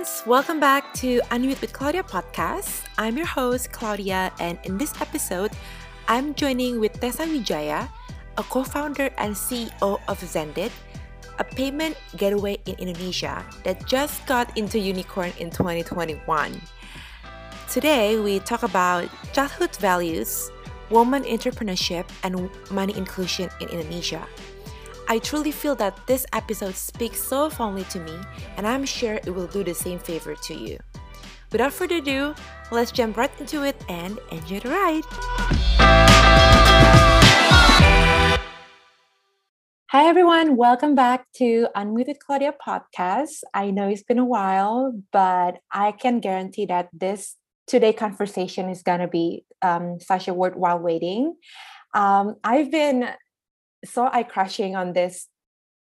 friends, welcome back to Unmute with Claudia podcast. I'm your host, Claudia, and in this episode, I'm joining with Tessa Wijaya, a co founder and CEO of Xendit, a payment gateway in Indonesia that just got into unicorn in 2021. Today, we talk about childhood values, woman entrepreneurship, and money inclusion in Indonesia. I truly feel that this episode speaks so fondly to me, and I'm sure it will do the same favor to you. Without further ado, let's jump right into it and enjoy the ride. Hi, everyone. Welcome back to Unmuted Claudia podcast. I know it's been a while, but I can guarantee that this today conversation is going to be um, such a worthwhile waiting. Um, I've been so eye crushing on this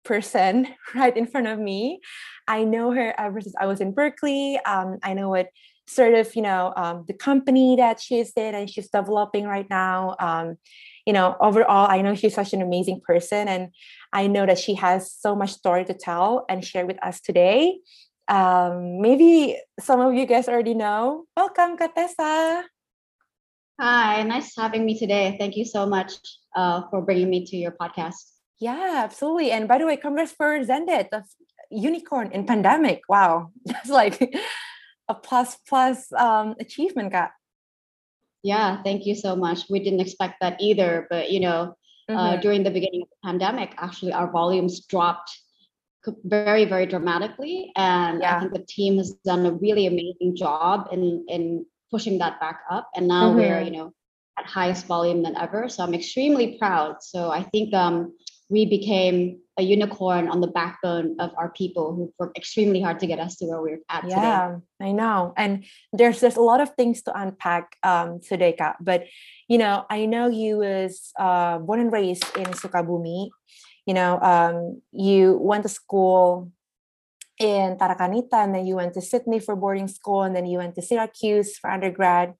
person right in front of me. I know her ever since I was in Berkeley. Um, I know what sort of, you know, um, the company that she's in and she's developing right now. Um, you know, overall, I know she's such an amazing person, and I know that she has so much story to tell and share with us today. Um, maybe some of you guys already know. Welcome, Katessa. Hi, nice having me today. Thank you so much uh, for bringing me to your podcast. Yeah, absolutely. And by the way, congrats for Xendit, the unicorn in pandemic. Wow, that's like a plus plus um, achievement, Kak. Yeah, thank you so much. We didn't expect that either, but you know, uh, mm-hmm. uh, during the beginning of the pandemic, actually our volumes dropped very very dramatically, and yeah. I think the team has done a really amazing job in in pushing that back up, and now mm-hmm. we're you know at highest volume than ever. So I'm extremely proud. So I think um, we became a unicorn on the backbone of our people who worked extremely hard to get us to where we're at yeah, today. I know. And there's there's a lot of things to unpack um, today, Kak. But you know, I know you was uh, born and raised in Sukabumi. You know, um, you went to school in Tarakanita, and then you went to Sydney for boarding school, and then you went to Syracuse for undergrad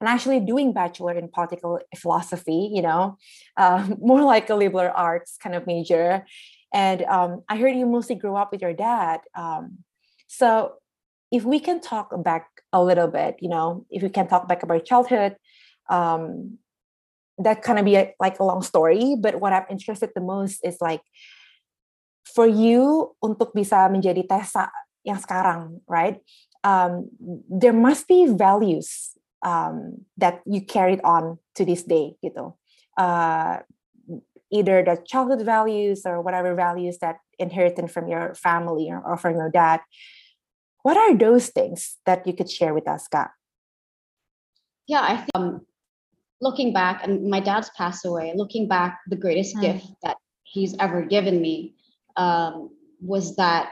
and actually doing bachelor in political philosophy you know? Uh, more like a liberal arts kind of major. And um, i heard you mostly grew up with your dad um, so if we can talk back a little bit you know if we can talk back about childhood um, that kind of be a, like a long story but what i'm interested the most is like for you untuk bisa menjadi Tessa yang sekarang right um, there must be values um, that you carried on to this day gitu uh, either the childhood values or whatever values that inherited from your family or, or from your dad what are those things that you could share with us Kak? yeah i think um, looking back and my dad's passed away looking back the greatest mm. gift that he's ever given me um, was that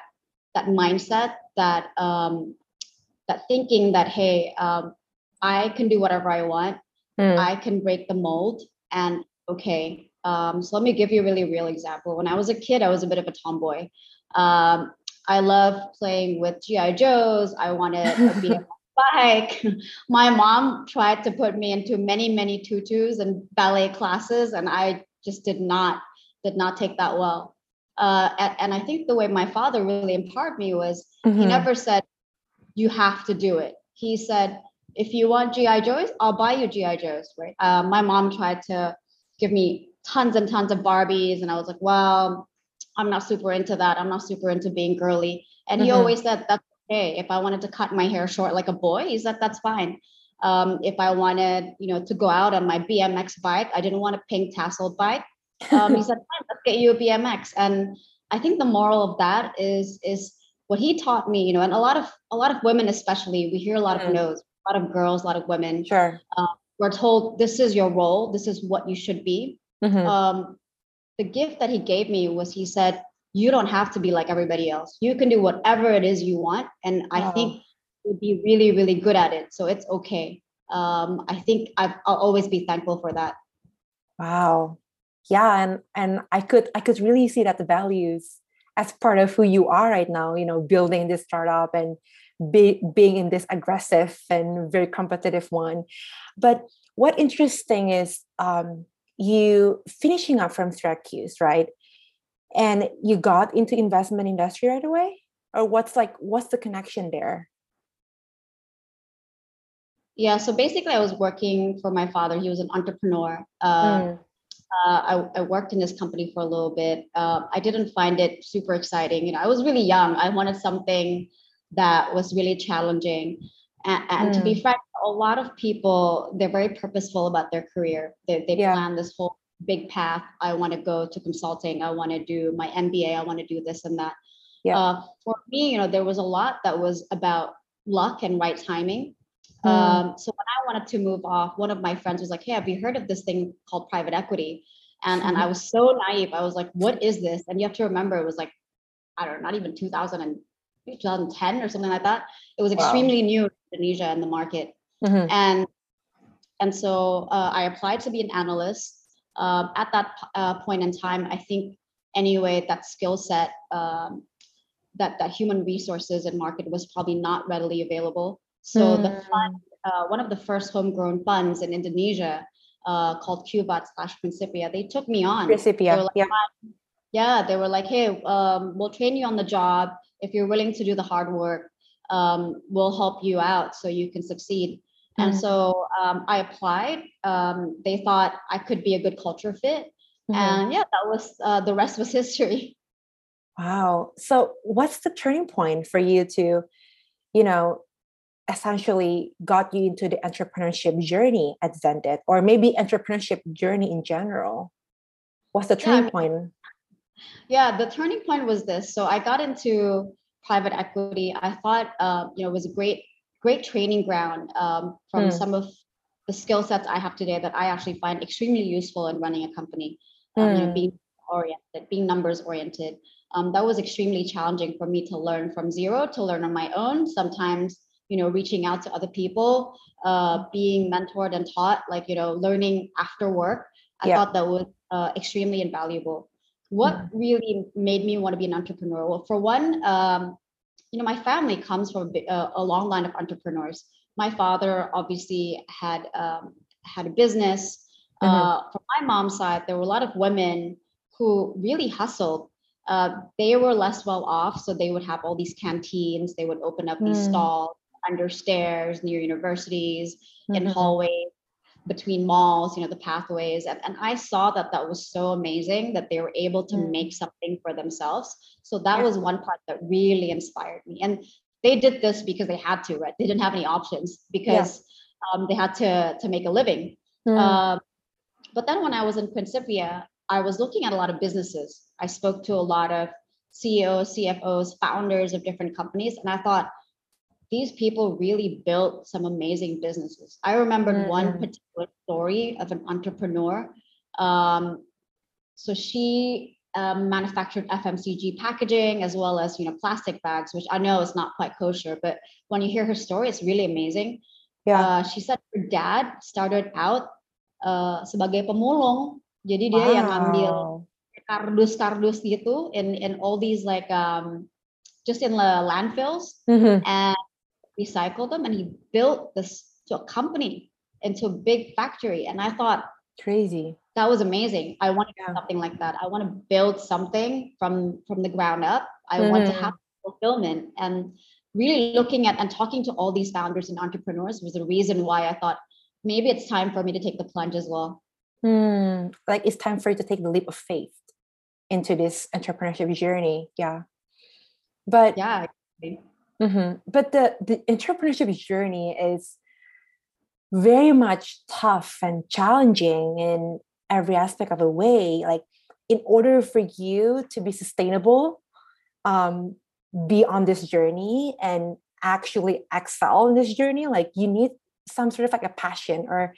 that mindset that um, that thinking that hey um, I can do whatever I want. Mm. I can break the mold. And okay, um, so let me give you a really real example. When I was a kid, I was a bit of a tomboy. Um, I love playing with GI Joes. I wanted a BMX bike. My mom tried to put me into many, many tutus and ballet classes, and I just did not did not take that well. Uh, and, and, I think the way my father really empowered me was mm-hmm. he never said you have to do it. He said if you want GI Joes, I'll buy you GI Joes. Right. Uh, my mom tried to give me tons and tons of Barbies, and I was like, well, I'm not super into that. I'm not super into being girly. And mm-hmm. he always said that's okay. If I wanted to cut my hair short like a boy, he said that's fine. Um, if I wanted, you know, to go out on my BMX bike, I didn't want a pink tasseled bike. Um, he said, let's get you a BMX. And I think the moral of that is is what he taught me, you know, and a lot of a lot of women, especially, we hear a lot mm-hmm. of no's a lot of girls, a lot of women. Sure. Um, we're told this is your role, this is what you should be. Mm-hmm. Um, the gift that he gave me was he said, you don't have to be like everybody else. You can do whatever it is you want. And I think you'd be really, really good at it. So it's okay. Um, I think i will always be thankful for that. Wow. Yeah. And, and I could, I could really see that the values as part of who you are right now, you know, building this startup and be, being in this aggressive and very competitive one. But what interesting is um, you finishing up from Syracuse, right? And you got into investment industry right away, or what's like what's the connection there yeah so basically i was working for my father he was an entrepreneur uh, mm. Uh, I, I, worked in this company for a little bit uh, i didn't find it super exciting you know i was really young i wanted something that was really challenging and, and mm. to be hmm. frank a lot of people they're very purposeful about their career they, they yeah. plan this whole big path i want to go to consulting i want to do my mba i want to do this and that yeah. Uh, for me, you know, there was a lot that was about luck and right timing. Mm. Um, so when I wanted to move off, one of my friends was like, "Hey, have you heard of this thing called private equity?" And mm-hmm. and I mm-hmm. was so naive. I was like, "What is this?" And you have to remember, it was like, I don't know, not even 2000 and 2010 or something like that. It was extremely wow. new in Indonesia and the market. Mm-hmm. And and so uh, I applied to be an analyst. Um, at that uh, point in time, I think anyway that skill set um, that that human resources and market was probably not readily available. So mm. the fund, uh, one of the first homegrown funds in Indonesia, uh, called Cubat slash Principia, they took me on. Principia, like, yeah. Yeah, they were like, hey, um, we'll train you on the job. If you're willing to do the hard work, um, we'll help you out so you can succeed. Mm. And so um, I applied. Um, they thought I could be a good culture fit. Mm. And yeah, that was uh, the rest was history. Wow. So, what's the turning point for you to, you know, essentially got you into the entrepreneurship journey at Xendit or maybe entrepreneurship journey in general? What's the turning yeah, point? Yeah, the turning point was this. So, I got into private equity. I thought, uh, you know, it was a great, great training ground um, from hmm. some of the skill sets I have today that I actually find extremely useful in running a company. Um, you know, hmm. being oriented, being numbers oriented um, that was extremely challenging for me to learn from zero to learn on my own sometimes you know reaching out to other people uh, being mentored and taught like you know learning after work i yeah. thought that was uh, extremely invaluable what mm-hmm. really made me want to be an entrepreneur well for one um, you know my family comes from a, uh, a, long line of entrepreneurs my father obviously had um, had a business mm-hmm. uh, from my mom's side there were a lot of women who really hustled uh, they were less well off. So they would have all these canteens, they would open up these mm. stalls under stairs near universities, mm-hmm. in hallways, between malls, you know, the pathways. And, and I saw that that was so amazing that they were able to mm. make something for themselves. So that yeah. was one part that really inspired me. And they did this because they had to, right? They didn't have any options because yeah. um, they had to, to make a living. Mm. Um, but then when I was in Principia, I was looking at a lot of businesses. I spoke to a lot of CEOs, CFOs, founders of different companies, and I thought these people really built some amazing businesses. I remembered mm-hmm. one particular story of an entrepreneur. Um, so she um, manufactured FMCG packaging as well as you know plastic bags, which I know is not quite kosher, but when you hear her story, it's really amazing. Yeah, uh, she said her dad started out uh, sebagai pemulung Jadi dia wow. yang ngambil kardus-kardus gitu in in all these like um just in the landfills mm-hmm. and recycled them and he built this to a company into a big factory and I thought crazy that was amazing I want to yeah. something like that I want to build something from from the ground up I mm-hmm. want to mm-hmm. have fulfillment and really looking at and talking to all these founders and entrepreneurs was the reason why I thought maybe it's time for me to take the plunge as well Hmm. Like it's time for you to take the leap of faith into this entrepreneurship journey. Yeah. But yeah. Mm-hmm. But the, the entrepreneurship journey is very much tough and challenging in every aspect of the way. Like in order for you to be sustainable, um, be on this journey and actually excel in this journey, like you need some sort of like a passion or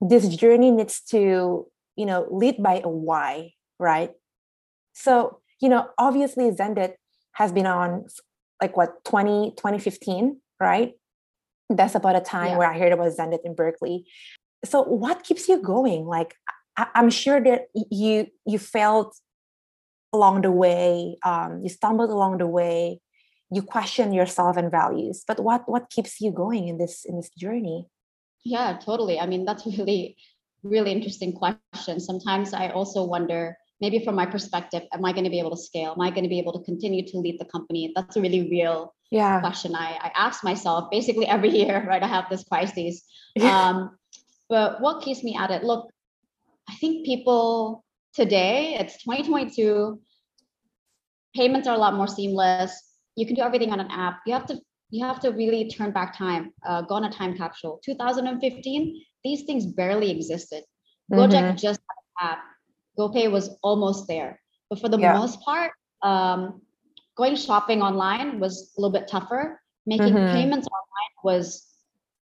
this journey needs to you know lead by a why right so you know obviously Xendit has been on like what 20 2015 right that's about a time yeah. where i heard about Xendit in berkeley so what keeps you going like I, am sure that you you felt along the way um, you stumbled along the way you question yourself and values but what what keeps you going in this in this journey yeah, totally. I mean, that's really, really interesting question. Sometimes I also wonder maybe from my perspective, am I going to be able to scale? Am I going to be able to continue to lead the company? That's a really real yeah. question I, I ask myself basically every year, right? I have this crisis. Um, but what keeps me at it? Look, I think people today, it's 2022, payments are a lot more seamless. You can do everything on an app. You have to you have to really turn back time, uh, go on a time capsule. 2015, these things barely existed. Gojek mm-hmm. just had an app. GoPay was almost there. But for the yeah. most part, um, going shopping online was a little bit tougher. Making mm-hmm. payments online was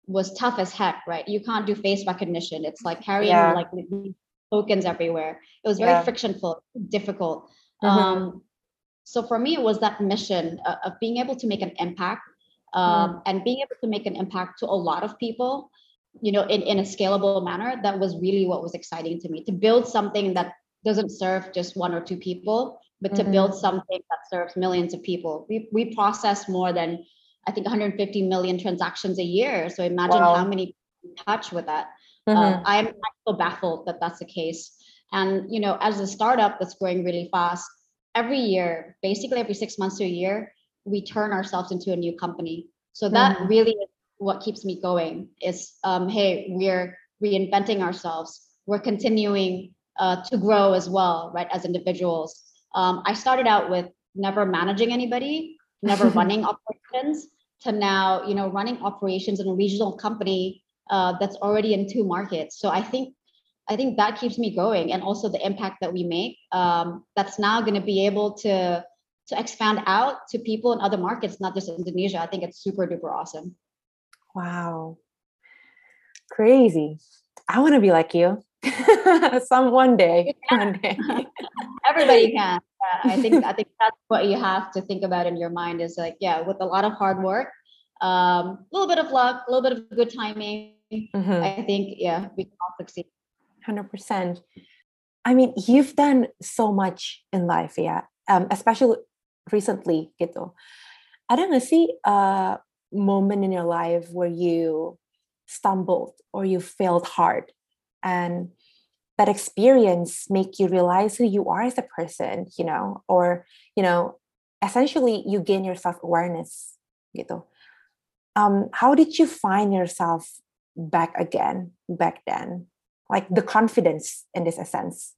was tough as heck, right? You can't do face recognition. It's like carrying yeah. like tokens everywhere. It was very yeah. frictionful, difficult. Mm-hmm. Um, so for me, it was that mission of being able to make an impact um, mm. and being able to make an impact to a lot of people, you know, in, in a scalable manner. That was really what was exciting to me to build something that doesn't serve just one or two people, but mm-hmm. to build mm-hmm. something that serves millions of people. We, we process more than, I think, 150 million transactions a year. So imagine wow. how many people touch with that. Uh, mm-hmm. Uh, I'm, I'm so baffled that that's the case. And you know, as a startup that's growing really fast, every year, basically every six months to a year, we turn ourselves into a new company. So that mm-hmm. really is what keeps me going. Is um, hey, we're reinventing ourselves. We're continuing uh, to grow as well, right? As individuals. Um, I started out with never managing anybody, never running operations, to now, you know, running operations in a regional company uh, that's already in two markets. So I think I think that keeps me going, and also the impact that we make. Um, that's now going to be able to to expand out to people in other markets, not just Indonesia. I think it's super duper awesome. Wow, crazy! I want to be like you. Some one day, one day. Everybody can. Yeah, I think I think that's what you have to think about in your mind is like, yeah, with a lot of hard work, um, a um, little bit of luck, a little bit of good timing. Mm-hmm. I think, yeah, we can all succeed. Hundred percent. I mean, you've done so much in life, yeah. Um, especially recently, gitu. Ada nggak sih uh, moment in your life where you stumbled or you failed hard. And that experience make you realize who you are as a person you know or you know essentially you gain your self-awareness gitu um, how did you find yourself back again back then? Like the confidence in this essence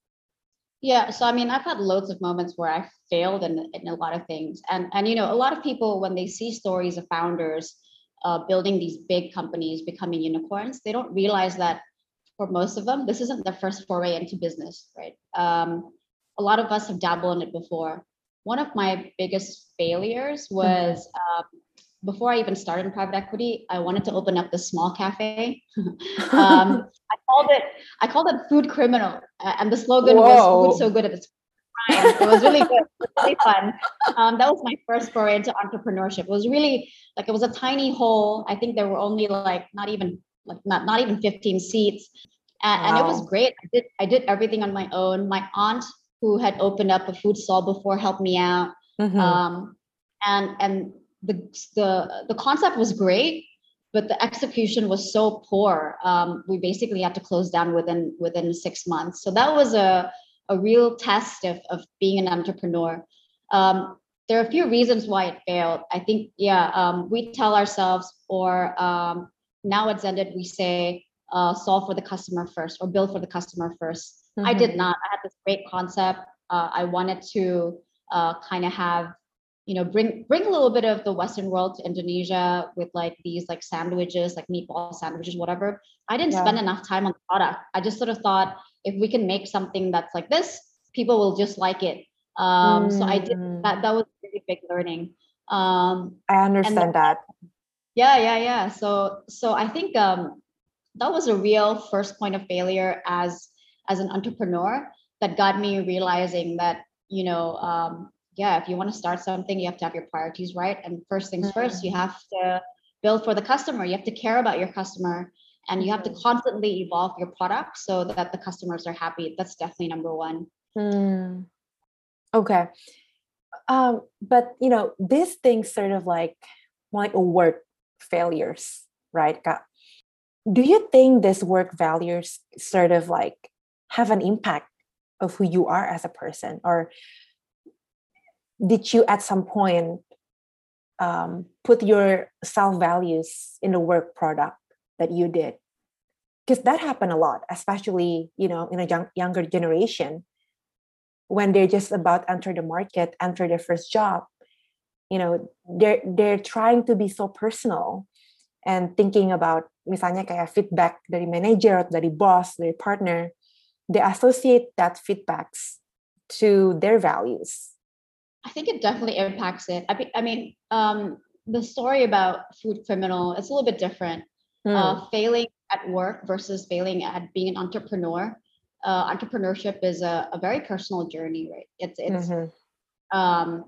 yeah so i mean i've had loads of moments where i failed in, in a lot of things and and you know a lot of people when they see stories of founders uh, building these big companies becoming unicorns they don't realize that for most of them, this isn't their first foray into business, right? Um, a lot of us have dabbled in it before. One of my biggest failures mm-hmm. was um, before I even started in private equity, I wanted to open up the small cafe. um, I called it I called it Food Criminal, and the slogan Whoa. was "Food so good at its crime. It was really good, was really fun. Um, that was my first foray into entrepreneurship. It was really like it was a tiny hole. I think there were only like not even like not, not even 15 seats. And, wow. and it was great. I did I did everything on my own. My aunt, who had opened up a food stall before, helped me out. Mm-hmm. Um, and and the the the concept was great, but the execution was so poor. Um, we basically had to close down within within six months. So that was a a real test of of being an entrepreneur. Um, there are a few reasons why it failed. I think, yeah, um, we tell ourselves, or um, now at Xendit, we say uh, solve for the customer first or build for the customer 1st mm-hmm. I did not. I had this great concept. Uh, I wanted to uh, kind of have, you know, bring bring a little bit of the Western world to Indonesia with like these like sandwiches, like meatball sandwiches, whatever. I didn't yeah. spend enough time on the product. I just sort of thought if we can make something that's like this, people will just like it. Um, mm. So I did mm. that. That was really big learning. Um, I understand that yeah yeah yeah so so i think um that was a real first point of failure as as an entrepreneur that got me realizing that you know um yeah if you want to start something you have to have your priorities right and first things mm-hmm. first you have to build for the customer you have to care about your customer and you have to mm-hmm. constantly evolve your product so that the customers are happy that's definitely number one mm. okay um but you know this thing sort of like like work failures, right, Do you think this work values sort of like have an impact of who you are as a person or did you at some point um, put your self values in the work product that you did? Because that happened a lot especially you know in a young, younger generation when they're just about enter the market enter their first job you know they're they're trying to be so personal and thinking about misalnya kayak feedback dari manager atau dari boss dari partner they associate that feedbacks to their values i think it definitely impacts it i, be, I mean um, the story about food criminal it's a little bit different mm. uh, failing at work versus failing at being an entrepreneur uh, entrepreneurship is a, a, very personal journey right it's it's mm-hmm. um,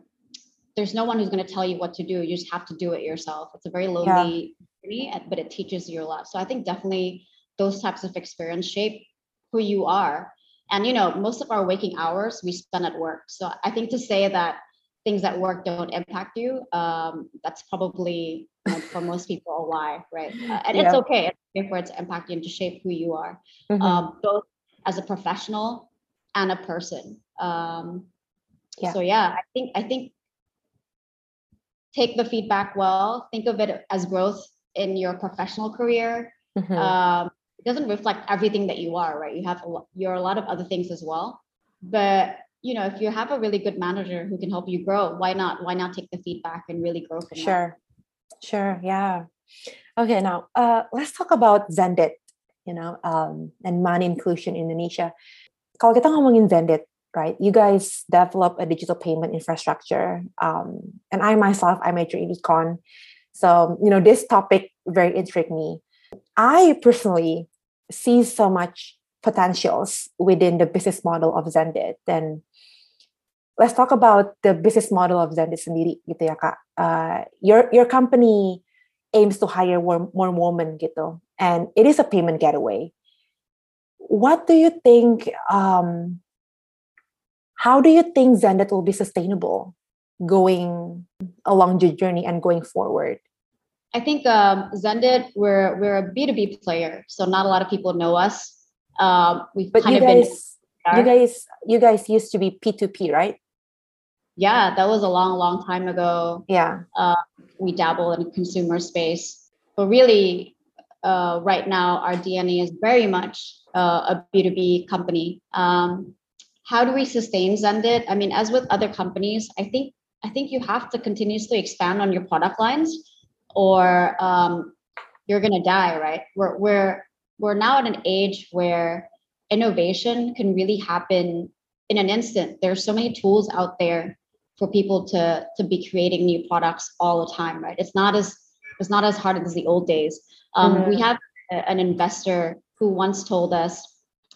there's no one who's going to tell you what to do. You just have to do it yourself. It's a very lonely yeah. journey, but it teaches you a lot. So I think definitely those types of experience shape who you are. And you know, most of our waking hours we spend at work. So I think to say that things at work don't impact you, um, that's probably you know, for most people a lie, right? Uh, and yeah. it's okay. It's okay for it to impact you and to shape who you are, mm-hmm. um, both as a professional and a person. Um, yeah. So yeah, I think I think take the feedback well think of it as growth in your professional career mm-hmm. um, it doesn't reflect everything that you are right you have a lot, you're a lot of other things as well but you know if you have a really good manager who can help you grow why not why not take the feedback and really grow from sure that? sure yeah okay now uh, let's talk about Xendit you know um, and money inclusion in Indonesia kalau kita ngomongin Xendit right? You guys develop a digital payment infrastructure. Um, and I myself, I major in econ. So, you know, this topic very intrigued me. I personally see so much potentials within the business model of Xendit. And let's talk about the business model of Xendit sendiri gitu ya Kak. Uh, your, your company aims to hire more, more women gitu. And it is a payment gateway. What do you think um, how do you think Xendit will be sustainable going along the journey and going forward? I think um, Xendit, we're we're a B two B player, so not a lot of people know us. Um, we've but kind you of guys, been. You guys, you guys used to be P two P, right? Yeah, that was a long, long time ago. Yeah, uh, we dabble in consumer space, but really, uh, right now our DNA is very much uh, a B two B company. Um, how do we sustain Xendit? I mean, as with other companies, I think I think you have to continuously expand on your product lines, or um, you're gonna die, right? We're we're we're now at an age where innovation can really happen in an instant. There's so many tools out there for people to to be creating new products all the time, right? It's not as it's not as hard as the old days. Um, mm-hmm. We have a, an investor who once told us,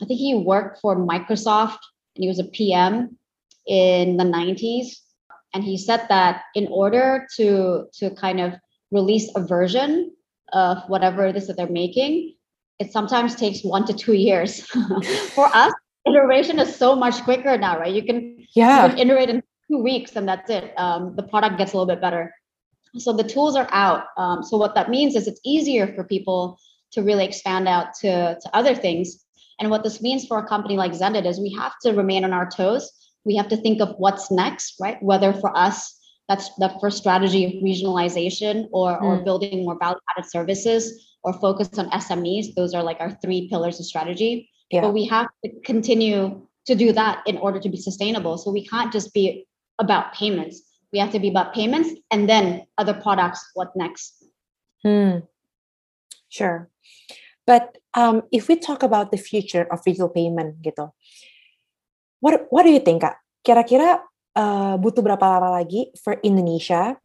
I think he worked for Microsoft and he was a PM in the 90s. And he said that in order to to kind of release a version of whatever it is that they're making, it sometimes takes one to two years. For us, iteration is so much quicker now, right? You can, yeah. You can iterate in two weeks and that's it. Um, the product gets a little bit better. So the tools are out. Um, so what that means is it's easier for people to really expand out to, to other things and what this means for a company like Xendit is we have to remain on our toes. We have to think of what's next, right? Whether for us, that's the first strategy of regionalization or, mm. or hmm. building more value added services or focus on SMEs. Those are like our three pillars of strategy. Yeah. But we have to continue to do that in order to be sustainable. So we can't just be about payments. We have to be about payments and then other products. What next? Hmm. Sure. But um, if we talk about the future of digital payment gitu, what what do you think kak? Kira-kira uh, butuh berapa lama lagi for Indonesia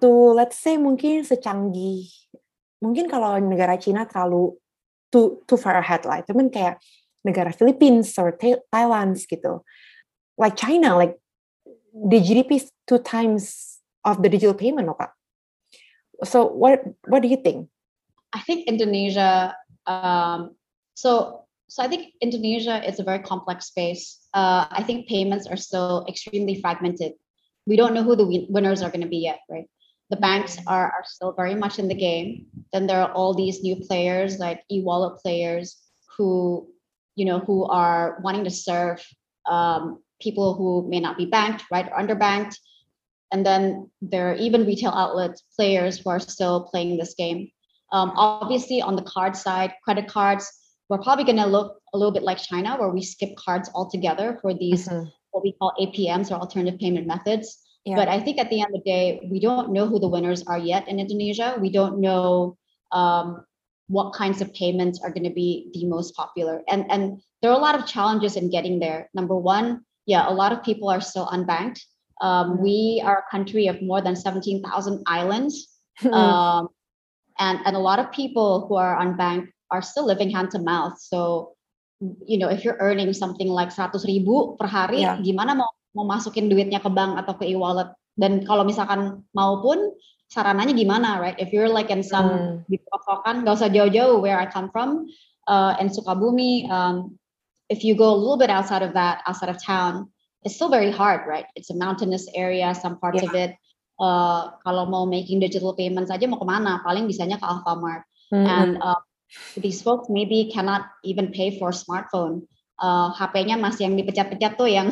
to let's say mungkin secanggih mungkin kalau negara Cina terlalu too too far ahead lah, cuman kayak negara Philippines or Thailand gitu, like China, like the GDP is two times of the digital payment, no kak? So what what do you think? I think Indonesia. Um, so so I think Indonesia is a very complex space. Uh, I think payments are still extremely fragmented. We don't know who the winners are going to be yet, right? The banks are, are still very much in the game. Then there are all these new players like e-wallet players who, you know, who are wanting to serve um, people who may not be banked, right, or underbanked. And then there are even retail outlets, players who are still playing this game. Um, obviously, on the card side, credit cards, we're probably going to look a little bit like China, where we skip cards altogether for these mm-hmm. what we call APMs or alternative payment methods. Yeah. But I think at the end of the day, we don't know who the winners are yet in Indonesia. We don't know um, what kinds of payments are going to be the most popular, and and there are a lot of challenges in getting there. Number one, yeah, a lot of people are still unbanked. Um, mm-hmm. we are a country of more than 17,000 islands. um, and, and a lot of people who are unbanked are still living hand to mouth. So, you know, if you're earning something like 100 ribu per hari, yeah. gimana mau mau masukin duitnya ke bank atau ke e-wallet? Dan kalau misalkan maupun sarananya gimana, right? If you're like in some hmm. di perosokan, gak usah jauh-jauh where I come from, uh, in Sukabumi, um, if you go a little bit outside of that, outside of town, it's still very hard, right? It's a mountainous area, some parts yeah. of it. Uh, kalau mau making digital payments aja mau ke mana? Paling bisanya ke Alfamart. Mm-hmm. And uh, these folks maybe cannot even pay for a smartphone. Uh, HP-nya masih yang dipecat-pecat tuh yang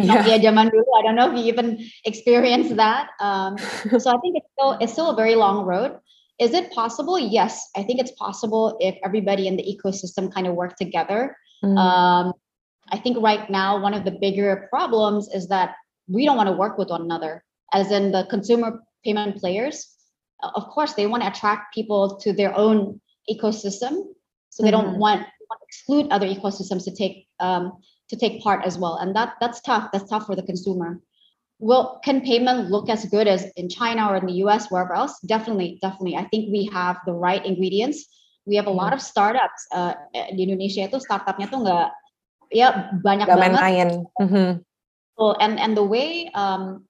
yeah. Nokia zaman dulu. I don't know if you even experienced that. Um, so I think it's still it's still a very long road. Is it possible? Yes, I think it's possible if everybody in the ecosystem kind of work together. Mm. Um, I think right now one of the bigger problems is that we don't want to work with one another. As in the consumer payment players, of course they want to attract people to their own ecosystem so they mm-hmm. don't want, want, to exclude other ecosystems to take um, to take part as well. And that that's tough. That's tough for the consumer. Well can payment look as good as in china or in the us wherever else? Definitely definitely. I think we have the right ingredients. We have a lot mm-hmm. of startups uh, di Indonesia itu startupnya tuh nggak ya banyak gak banget. main mm-hmm. so, and and the way um,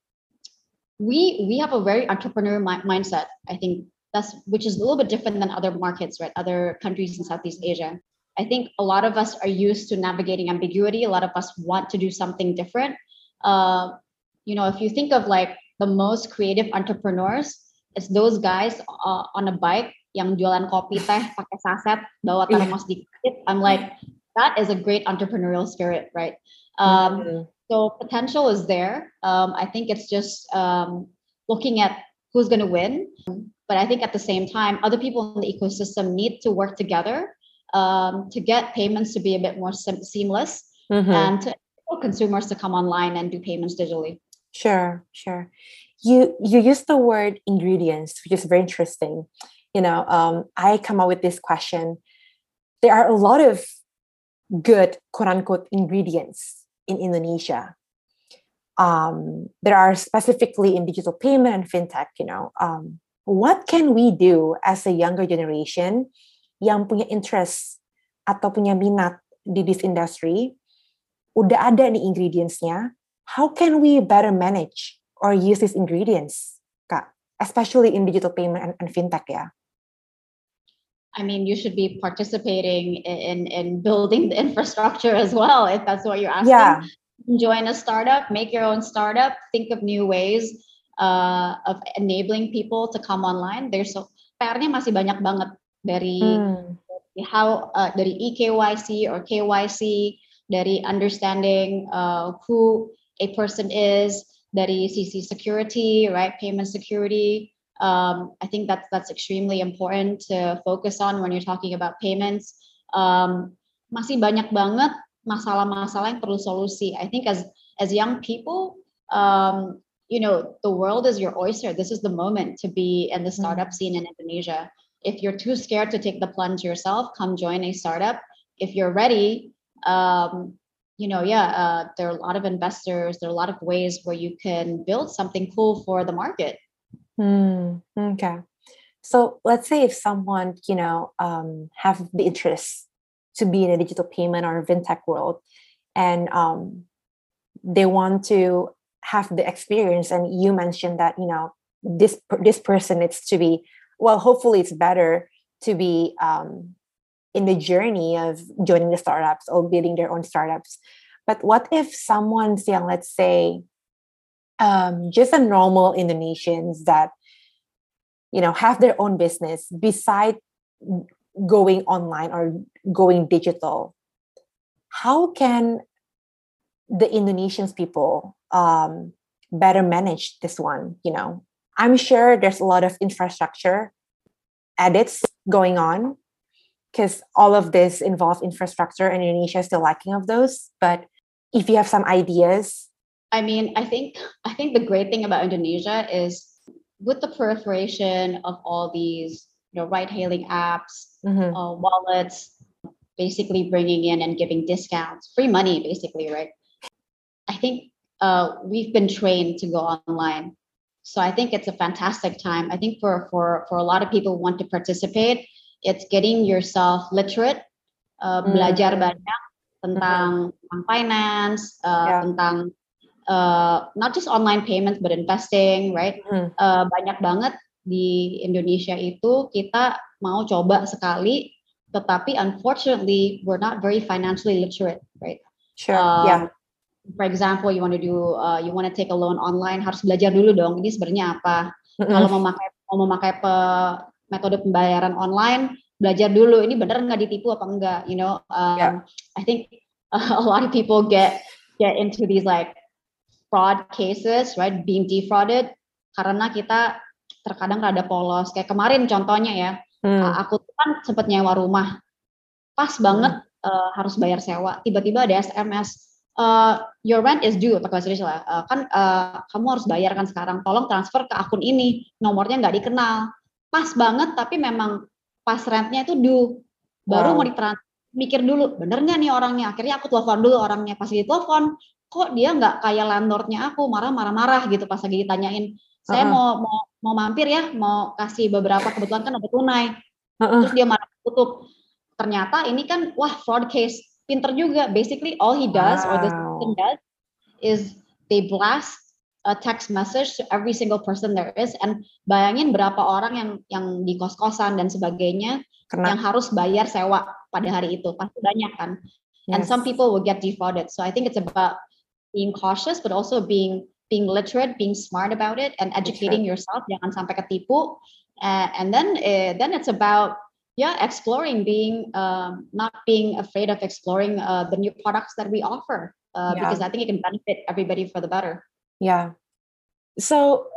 we we have a very entrepreneur mi- mindset i think. That's which is a little bit different than other markets, right? Other countries in Southeast Asia. I think a lot of us are used to navigating ambiguity. A lot of us want to do something different. Uh, you know, if you think of like the most creative entrepreneurs, it's those guys uh, on a bike yang jualan kopi teh pakai saset bawa termos dikit. I'm like, that is a great entrepreneurial spirit, right? Um, mm-hmm. So potential is there. Um, I think it's just um, looking at who's going to win. But I think at the same time, other people in the ecosystem need to work together um, to get payments to be a bit more sim- seamless mm-hmm. and to consumers to come online and do payments digitally. Sure, sure. You you use the word ingredients, which is very interesting. You know, um, I come up with this question. There are a lot of good quote unquote ingredients in Indonesia um, there are specifically in digital payment and fintech you know um, what can we do as a younger generation yang punya interest atau punya minat di this industry udah ada nih ingredientsnya how can we better manage or use these ingredients kak especially in digital payment and, and fintech ya I mean, you should be participating in, in building the infrastructure as well, if that's what you're asking. Yeah join a startup, make your own startup, think of new ways uh, of enabling people to come online. There's so PR-nya masih banyak banget dari hmm. how uh, dari eKYC or KYC, dari understanding uh, who a person is, dari sisi security, right, payment security. Um, I think that's that's extremely important to focus on when you're talking about payments. Um, masih banyak banget masalah-masalah yang perlu solusi. I think as as young people, um, you know, the world is your oyster. This is the moment to be in the startup scene in Indonesia. If you're too scared to take the plunge yourself, come join a startup. If you're ready, um, you know, yeah, uh, there are a lot of investors. There are a lot of ways where you can build something cool for the market. Mm, okay. So let's say if someone, you know, um, have the interest to be in a digital payment or fintech world and um, they want to have the experience and you mentioned that you know this this person needs to be well hopefully it's better to be um, in the journey of joining the startups or building their own startups but what if someone's young let's say um, just a normal indonesians that you know have their own business beside going online or going digital how can the Indonesians people um, better manage this one? You know, I'm sure there's a lot of infrastructure edits going on because all of this involves infrastructure and Indonesia is still lacking of those. But if you have some ideas. I mean, I think I think the great thing about Indonesia is with the proliferation of all these you know ride hailing apps, mm-hmm. uh, wallets, basically bringing in and giving discounts, free money, basically, right? I think uh, we've been trained to go online. So I think it's a fantastic time. I think for for for a lot of people who want to participate, it's getting yourself literate, uh, mm. belajar banyak tentang mm-hmm. finance, uh, yeah. tentang uh, not just online payments but investing, right? Mm. Uh, banyak banget di Indonesia itu kita mau coba sekali, tetapi unfortunately we're not very financially literate, right? Sure. Um, yeah. For example, you want to do, uh, you want to take a loan online, harus belajar dulu dong. Ini sebenarnya apa? Mm-hmm. Kalau mau memakai mau memakai pe, metode pembayaran online, belajar dulu. Ini benar nggak ditipu apa enggak? You know, um, yeah. I think a lot of people get get into these like fraud cases, right? Being defrauded karena kita terkadang rada polos. Kayak kemarin contohnya ya, hmm. aku kan sempat nyewa rumah, pas banget hmm. uh, harus bayar sewa. Tiba-tiba ada SMS, uh, your rent is due atau bahasa lah. Uh, kan uh, kamu harus bayar kan sekarang. Tolong transfer ke akun ini. Nomornya nggak dikenal. Pas banget, tapi memang pas rentnya itu due. Baru wow. mau ditransfer mikir dulu bener nggak nih orangnya akhirnya aku telepon dulu orangnya pas ditelepon kok dia nggak kayak landlordnya aku marah marah marah gitu pas lagi ditanyain saya uh -uh. mau mau mau mampir ya mau kasih beberapa kebetulan kan ada tunai uh -uh. terus dia marah tutup ternyata ini kan wah fraud case pinter juga basically all he does wow. or the system does is they blast a text message to every single person there is and bayangin berapa orang yang yang di kos-kosan dan sebagainya Kena. yang harus bayar sewa pada hari itu pasti banyak kan yes. and some people will get defrauded so I think it's about being cautious but also being being literate being smart about it and educating sure. yourself jangan sampai ketipu uh, and then uh, then it's about yeah exploring being um, not being afraid of exploring uh, the new products that we offer uh, yeah. because I think it can benefit everybody for the better yeah so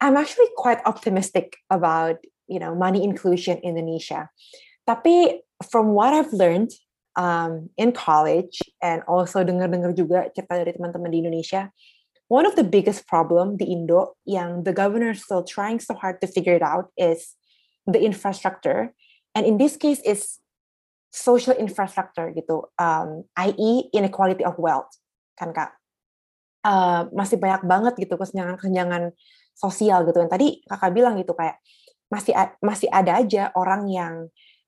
I'm actually quite optimistic about you know money inclusion in Indonesia. Tapi from what I've learned um, in college and also dengar-dengar juga cerita dari teman-teman di Indonesia, one of the biggest problem di Indo yang the governor still trying so hard to figure it out is the infrastructure, and in this case is social infrastructure gitu, um, i.e. inequality of wealth, kan kak? Uh, masih banyak banget gitu kesenjangan-kesenjangan sosial gitu. yang tadi kakak bilang gitu kayak masih masih ada aja orang yang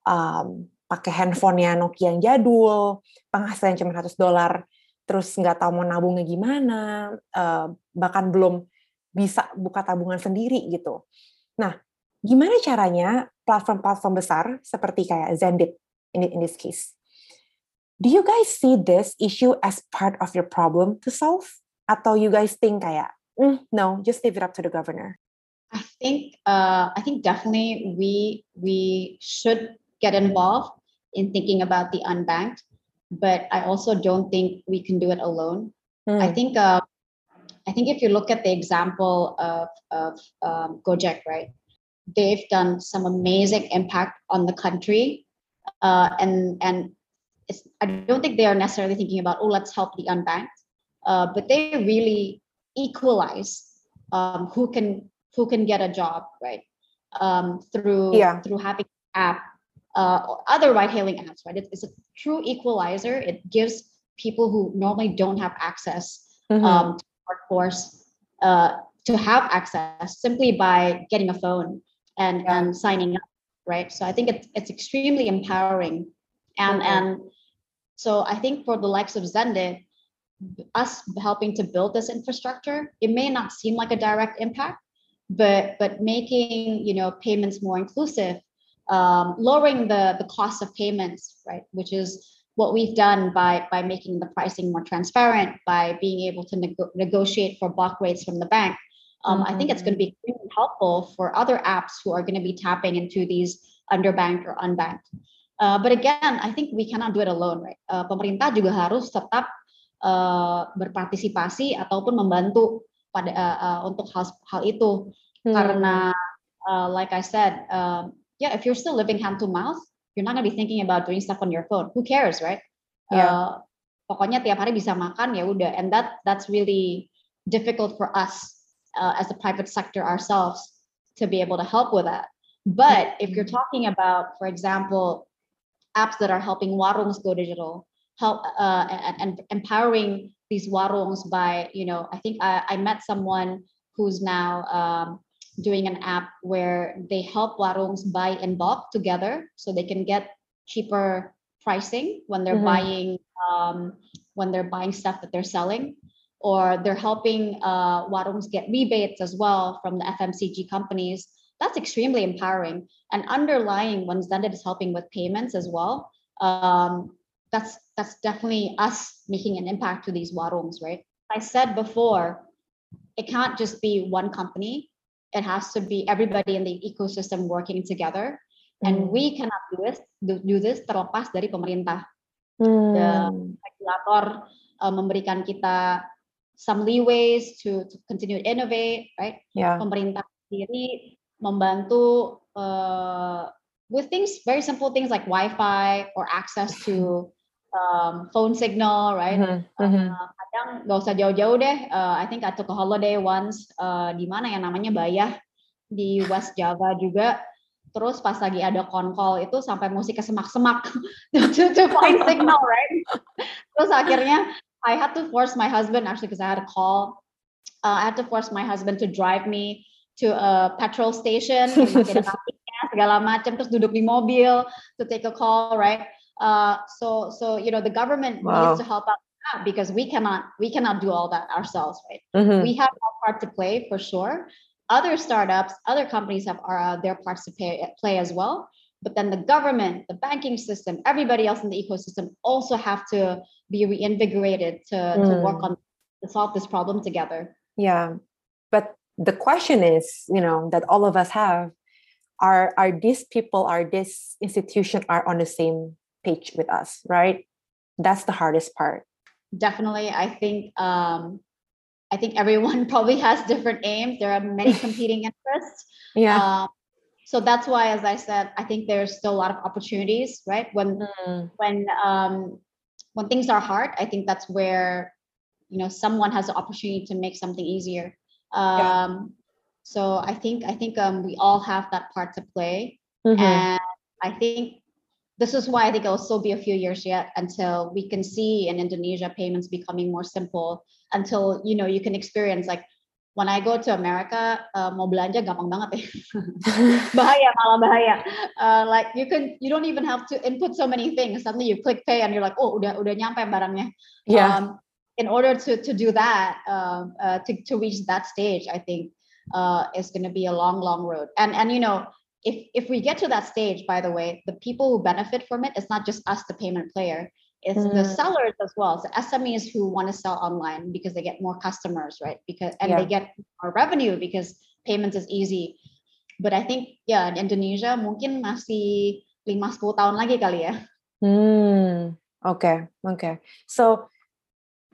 um, pakai handphonenya Nokia yang jadul, penghasilan cuma 100 dolar, terus nggak tahu mau nabungnya gimana, uh, bahkan belum bisa buka tabungan sendiri gitu. Nah, gimana caranya platform-platform besar seperti kayak Xendit in, in this case? Do you guys see this issue as part of your problem to solve? Atau you guys think kayak, mm, no, just leave it up to the governor? I think uh, I think definitely we we should get involved in thinking about the unbanked, but I also don't think we can do it alone. Mm. I hmm. think uh, I think if you look at the example of of um, Gojek, right, they've done some amazing impact on the country, uh, and and I don't think they are necessarily thinking about oh let's help the unbanked, uh, but they really equalize um, who can who can get a job, right? Um, through yeah. through having app, uh, or other ride-hailing apps, right? It's, it's, a true equalizer. It gives people who normally don't have access mm-hmm. um, to workforce uh, to have access simply by getting a phone and yeah. and signing up, right? So I think it's it's extremely empowering, and mm-hmm. and so I think for the likes of Xendit, us helping to build this infrastructure, it may not seem like a direct impact, but but making you know payments more inclusive um, lowering the the cost of payments right which is what we've done by by making the pricing more transparent by being able to nego- negotiate for block rates from the bank um, mm-hmm. i think it's going to be really helpful for other apps who are going to be tapping into these underbanked or unbanked. Uh, but again i think we cannot do it alone right? Uh, pemerintah juga harus tetap uh, berpartisipasi ataupun membantu pada uh, uh, untuk hal hal itu. Hmm. karena uh, like I said um, yeah if you're still living hand to mouth you're not gonna be thinking about doing stuff on your phone. Who cares right? Yeah. uh, pokoknya tiap hari bisa makan ya udah. And that that's really difficult for us uh, as a private sector ourselves to be able to help with that. But if you're talking about for example apps that are helping warungs go digital help uh, and, and empowering these warungs by, you know, I think I, I met someone who's now um, doing an app where they help warungs buy in bulk together so they can get cheaper pricing when they're mm-hmm. buying um, when they're buying stuff that they're selling or they're helping uh, warungs get rebates as well from the FMCG companies. That's extremely empowering. And underlying when Xendit is helping with payments as well, um, that's that's definitely us making an impact to these warungs, right? I said before, it can't just be one company. It has to be everybody in the ecosystem working together. Mm. And we cannot do this do, do this terlepas dari pemerintah. Mm. The regulator uh, memberikan kita some leeways to, to continue to innovate, right? Yeah. Pemerintah sendiri membantu uh, with things very simple things like Wi-Fi or access to um, phone signal, right? Mm-hmm. Uh, kadang nggak usah jauh-jauh deh. Uh, I think I took a holiday once uh, di mana yang namanya Bayah di West Java juga. Terus pas lagi ada konkol itu sampai musiknya semak-semak to, to find signal, right? Terus akhirnya I had to force my husband actually because I had a call. Uh, I had to force my husband to drive me to a petrol station, segala macam, terus duduk di mobil to take a call, right? Uh, so so you know the government wow. needs to help out because we cannot we cannot do all that ourselves, right? Mm-hmm. We have our part to play for sure. Other startups, other companies have uh, their parts to pay, play as well. But then the government, the banking system, everybody else in the ecosystem also have to be reinvigorated to, mm. to work on to solve this problem together. Yeah. But the question is, you know, that all of us have are are these people, are this institution are on the same page with us, right? That's the hardest part. Definitely. I think um, I think everyone probably has different aims. There are many competing interests. Yeah. Um, so that's why, as I said, I think there's still a lot of opportunities, right? When mm. when um, when things are hard, I think that's where you know someone has the opportunity to make something easier. Um, yeah. So I think I think um, we all have that part to play, mm-hmm. and I think this is why I think it'll still be a few years yet until we can see in Indonesia payments becoming more simple. Until you know you can experience like when I go to America, uh, mau belanja gampang banget ya. bahaya malah bahaya. Uh, like you can you don't even have to input so many things. Suddenly you click pay and you're like, oh udah udah nyampe barangnya. Yeah. Um, in order to to do that, uh, uh, to to reach that stage, I think uh, is going to be a long long road. And and you know if if we get to that stage by the way the people who benefit from it it's not just us the payment player it's mm. the sellers as well the smes who want to sell online because they get more customers right because and yeah. they get more revenue because payments is easy but i think yeah in indonesia mungkin masih 5-10 tahun lagi kali ya hmm okay okay so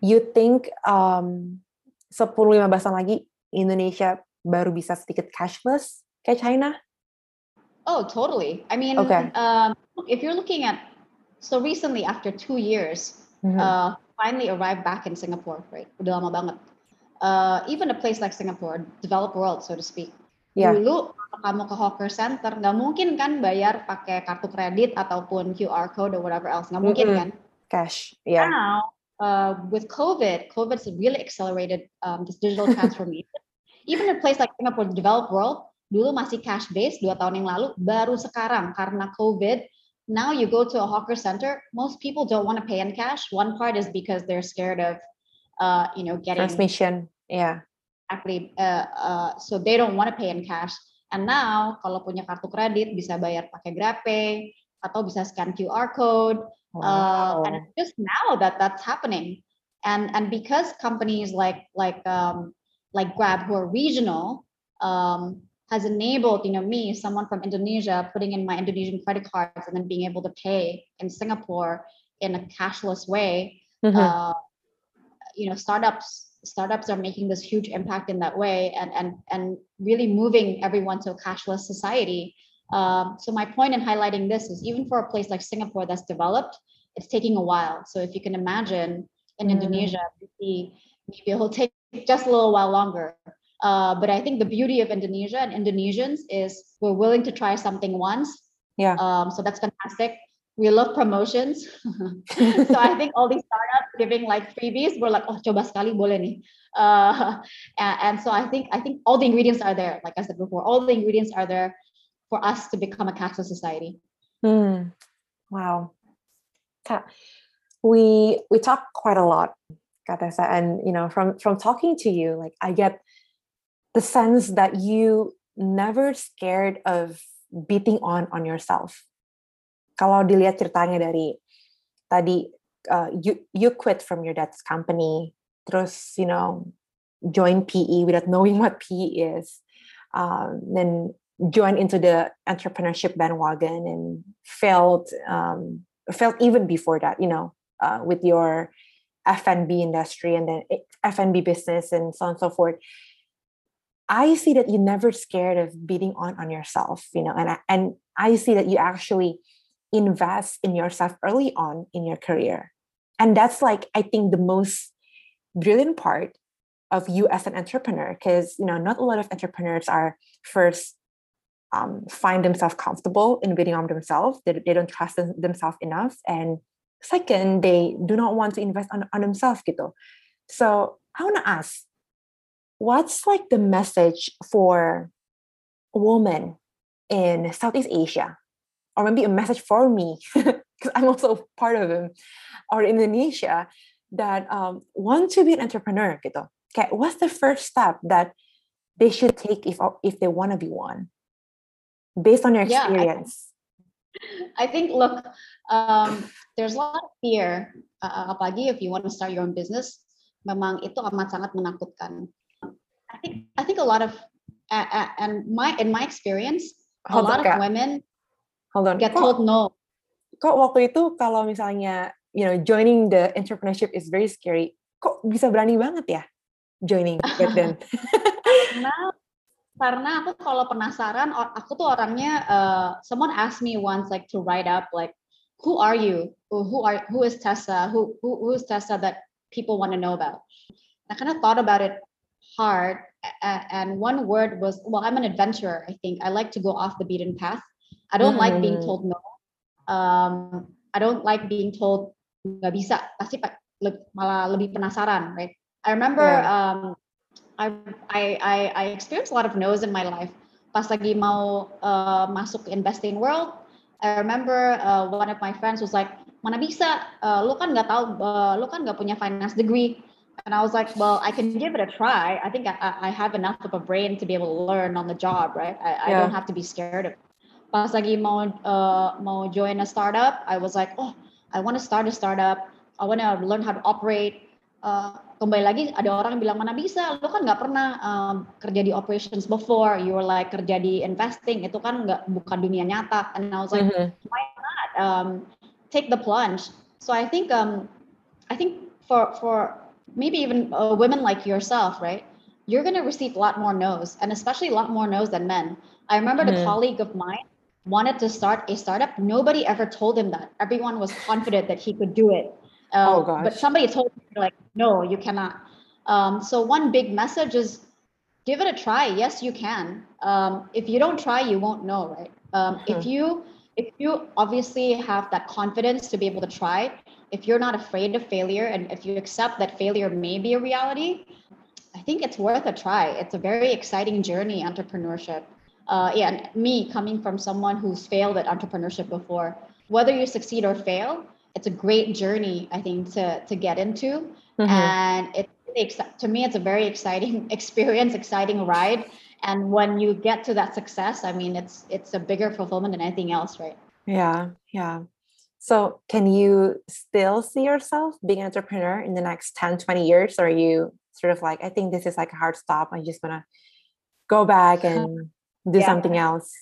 you think um 10-15 tahun lagi Indonesia baru bisa sedikit cashless kayak China Oh, totally. I mean, okay. um, if you're looking at, so recently after two years, mm-hmm. uh, finally arrived back in Singapore, right? Udah lama banget. Uh, even a place like Singapore, developed world, so to speak. Yeah. Dulu kamu ke hawker center, nggak mungkin kan bayar pakai kartu kredit ataupun QR code or whatever else, nggak mungkin mm-hmm. kan? Cash, yeah. Now, uh, with COVID, COVID's really accelerated um, this digital transformation. even a place like Singapore, developed world, dulu masih cash based dua tahun yang lalu baru sekarang karena covid now you go to a hawker center most people don't want to pay in cash. One part is because they're scared of uh, you know getting transmission yeah. Exactly uh, uh, so they don't want to pay in cash. And now kalau punya kartu kredit bisa bayar pakai GrabPay atau bisa scan QR code. Wow. uh, and it's just now that that's happening and and because companies like like um, like Grab who are regional um, has enabled you know me someone from indonesia putting in my indonesian credit cards and then being able to pay in singapore in a cashless way mm-hmm. uh, you know startups startups are making this huge impact in that way and and and really moving everyone to a cashless society um, so my point in highlighting this is even for a place like singapore that's developed it's taking a while so if you can imagine in mm. indonesia maybe, maybe it'll take just a little while longer uh, but i think the beauty of indonesia and indonesians is we're willing to try something once yeah um, so that's fantastic we love promotions. so I think all these startups giving like freebies, we're like, oh, coba sekali boleh nih. Uh, and, and, so I think I think all the ingredients are there. Like I said before, all the ingredients are there for us to become a cashless society. Hmm. Wow. We we talk quite a lot, Katessa, and you know, from from talking to you, like I get the sense that you never scared of beating on on yourself. Kalau dilihat ceritanya dari tadi uh, you you quit from your dad's company terus you know join PE without knowing what PE is um, then join into the entrepreneurship bandwagon and failed um, failed even before that you know uh, with your F&B industry and then F&B business and so on and so forth I see that you're never scared of beating on on yourself you know and I, and I see that you actually invest in yourself early on in your career. And that's like, I think, the most brilliant part of you as an entrepreneur, because you know, not a lot of entrepreneurs are first um, find themselves comfortable in bidding on themselves. They, they don't trust them, themselves enough. And second, they do not want to invest on, on themselves. Gitu. So I want to ask, what's like the message for women in Southeast Asia or maybe a message for me because I'm also part of them or Indonesia that um, want to be an entrepreneur gitu. Okay, what's the first step that they should take if if they want to be one based on your experience? Yeah, I, I think look, um, there's a lot of fear uh, apalagi if you want to start your own business memang itu amat sangat menakutkan. I think I think a lot of uh, uh, and my in my experience a lot of women hold on. Get kok, told no. Kok waktu itu kalau misalnya you know joining the entrepreneurship is very scary. Kok bisa berani banget ya joining back then? karena karena aku kalau penasaran, aku tuh orangnya. Uh, someone asked me once like to write up like who are you? Who are who is Tessa? Who who, who is Tessa that people want to know about? I kind of thought about it hard, and one word was well, I'm an adventurer. I think I like to go off the beaten path. I don't mm. like being mm. told no. Um, I don't like being told nggak bisa. Pasti malah lebih penasaran, right? I remember yeah. um, I, I I I experienced a lot of no's in my life. Pas lagi mau uh, masuk investing world, I remember uh, one of my friends was like, mana bisa, uh, lu kan nggak tahu, uh, lu kan nggak punya finance degree. And I was like, well, I can give it a try. I think I, I have enough of a brain to be able to learn on the job, right? I, yeah. I don't have to be scared of it pas lagi mau uh, mau join a startup, I was like, oh, I want to start a startup. I want to learn how to operate. Uh, kembali lagi ada orang yang bilang mana bisa, lo kan nggak pernah um, kerja di operations before, you were like kerja di investing, itu kan nggak bukan dunia nyata. And I was like, mm-hmm. why not? Um, take the plunge. So I think um, I think for for maybe even uh, women like yourself, right? You're gonna receive a lot more no's, and especially a lot more no's than men. I remember mm-hmm. the colleague of mine wanted to start a startup, nobody ever told him that. Everyone was confident that he could do it. Um, oh, gosh. But somebody told him, like, no, you cannot. Um, so, one big message is give it a try. Yes, you can. Um, if you don't try, you won't know, right? Um, mm-hmm. If you if you obviously have that confidence to be able to try, if you're not afraid of failure, and if you accept that failure may be a reality, I think it's worth a try. It's a very exciting journey, entrepreneurship uh, yeah, and me coming from someone who's failed at entrepreneurship before, whether you succeed or fail, it's a great journey, I think, to to get into. Mm-hmm. And it to me, it's a very exciting experience, exciting ride. And when you get to that success, I mean, it's it's a bigger fulfillment than anything else, right? Yeah, yeah. So can you still see yourself being an entrepreneur in the next 10, 20 years? Or are you sort of like, I think this is like a hard stop. I'm just gonna go back and do yeah. something else?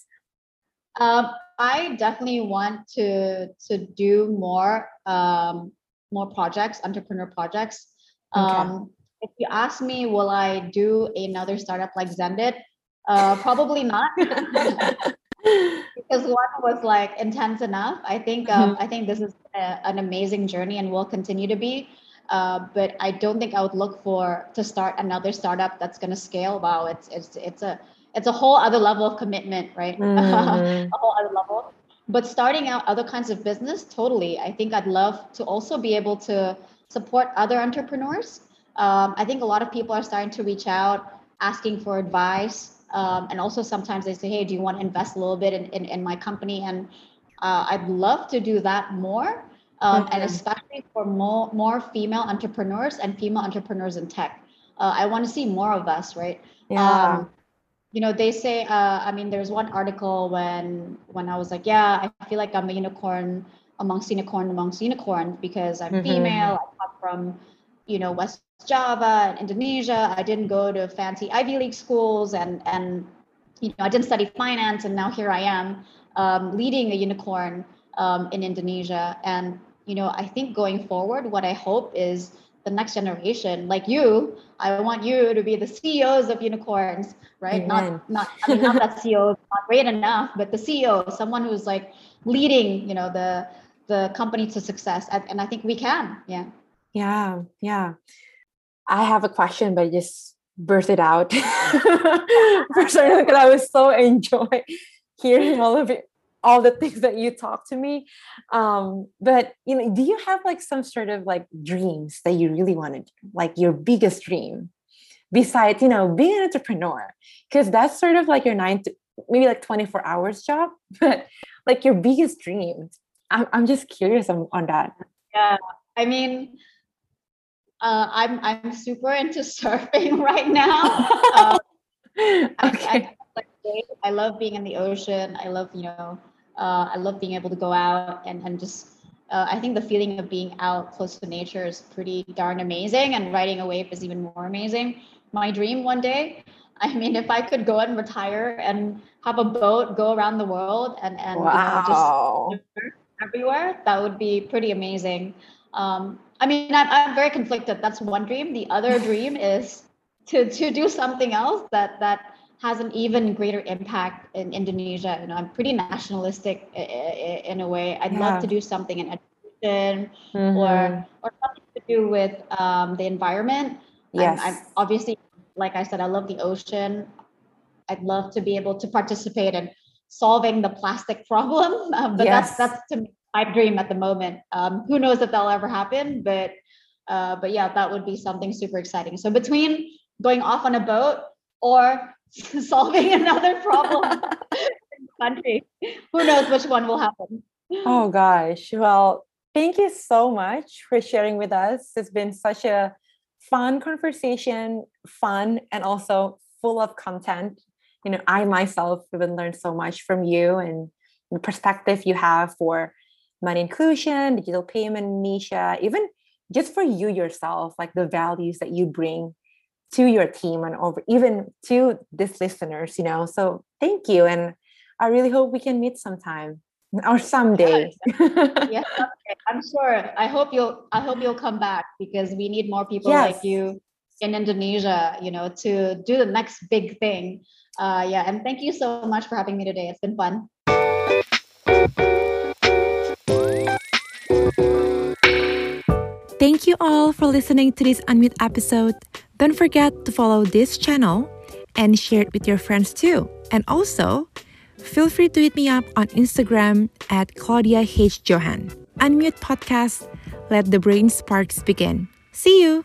Um, I definitely want to to do more um, more projects, entrepreneur projects. Um, if you ask me, will I do another startup like Xendit? Uh, probably not. because one was like intense enough. I think um, mm-hmm. I think this is a, an amazing journey and will continue to be. Uh, but I don't think I would look for to start another startup that's going to scale. Wow, it's it's it's a it's a whole other level of commitment, right? Mm-hmm. a whole other level. But starting out other kinds of business, totally. I think I'd love to also be able to support other entrepreneurs. Um, I think a lot of people are starting to reach out, asking for advice, um, and also sometimes they say, hey, do you want to invest a little bit in, in, in my company? And uh, I'd love to do that more. Um, and especially for more, more female entrepreneurs and female entrepreneurs in tech. Uh, I want to see more of us, right? Yeah. Um, you know, they say, uh, I mean, there's one article when when I was like, yeah, I feel like I'm a unicorn amongst unicorn amongst unicorns because I'm mm-hmm. female. I come from, you know, West Java and Indonesia. I didn't go to fancy Ivy League schools and and you know I didn't study finance and now here I am um, leading a unicorn um, in Indonesia. And you know I think going forward, what I hope is the next generation, like you, I want you to be the CEOs of unicorns, right? Amen. Not not I mean not that CEO is not great enough, but the CEO, someone who's like leading, you know, the the company to success. And, and I think we can. Yeah. Yeah. Yeah. I have a question, but just burst it out. because I was so enjoy hearing all of it, all the things that you talk to me. Um, but you know, do you have like some sort of like dreams that you really want to do, like your biggest dream, besides you know being an entrepreneur? Because that's sort of like your nine to maybe like twenty four hours job, but like your biggest dreams. I'm I'm just curious on, on that. Yeah, I mean uh, I'm I'm super into surfing right now. um, okay. I, I, I, love being in the ocean. I love you know uh, I love being able to go out and and just uh, I think the feeling of being out close to nature is pretty darn amazing, and riding a wave is even more amazing. My dream one day, I mean, if I could go and retire and have a boat go around the world and and wow. you know, just everywhere, that would be pretty amazing. Um, I mean, I'm, I'm very conflicted. That's one dream. The other dream is to to do something else that that has an even greater impact in Indonesia. You know, I'm pretty nationalistic in a way. I'd yeah. love to do something in education mm-hmm. or or something to do with um, the environment. Yes, I'm, I'm obviously, like I said, I love the ocean. I'd love to be able to participate in solving the plastic problem. Um, but yes. that's that's to me my dream at the moment. Um, who knows if that'll ever happen, but uh, but yeah, that would be something super exciting. So between going off on a boat or solving another problem in the country, who knows which one will happen. Oh gosh. Well, thank you so much for sharing with us. It's been such a fun conversation, fun and also full of content. You know, I myself have learned so much from you and the perspective you have for money inclusion, digital payment, Nisha, even just for you yourself, like the values that you bring to your team and over even to these listeners, you know. So thank you. And I really hope we can meet sometime or someday. yes, okay. I'm sure. I hope you'll I hope you'll come back because we need more people yes. like you in Indonesia, you know, to do the next big thing. Uh yeah, and thank you so much for having me today. It's been fun. Thank you all for listening to this Unmute episode. Don't forget to follow this channel and share it with your friends too. And also, feel free to hit me up on Instagram at Claudia H. Johan. Unmute Podcast. Let the brain sparks begin. See you.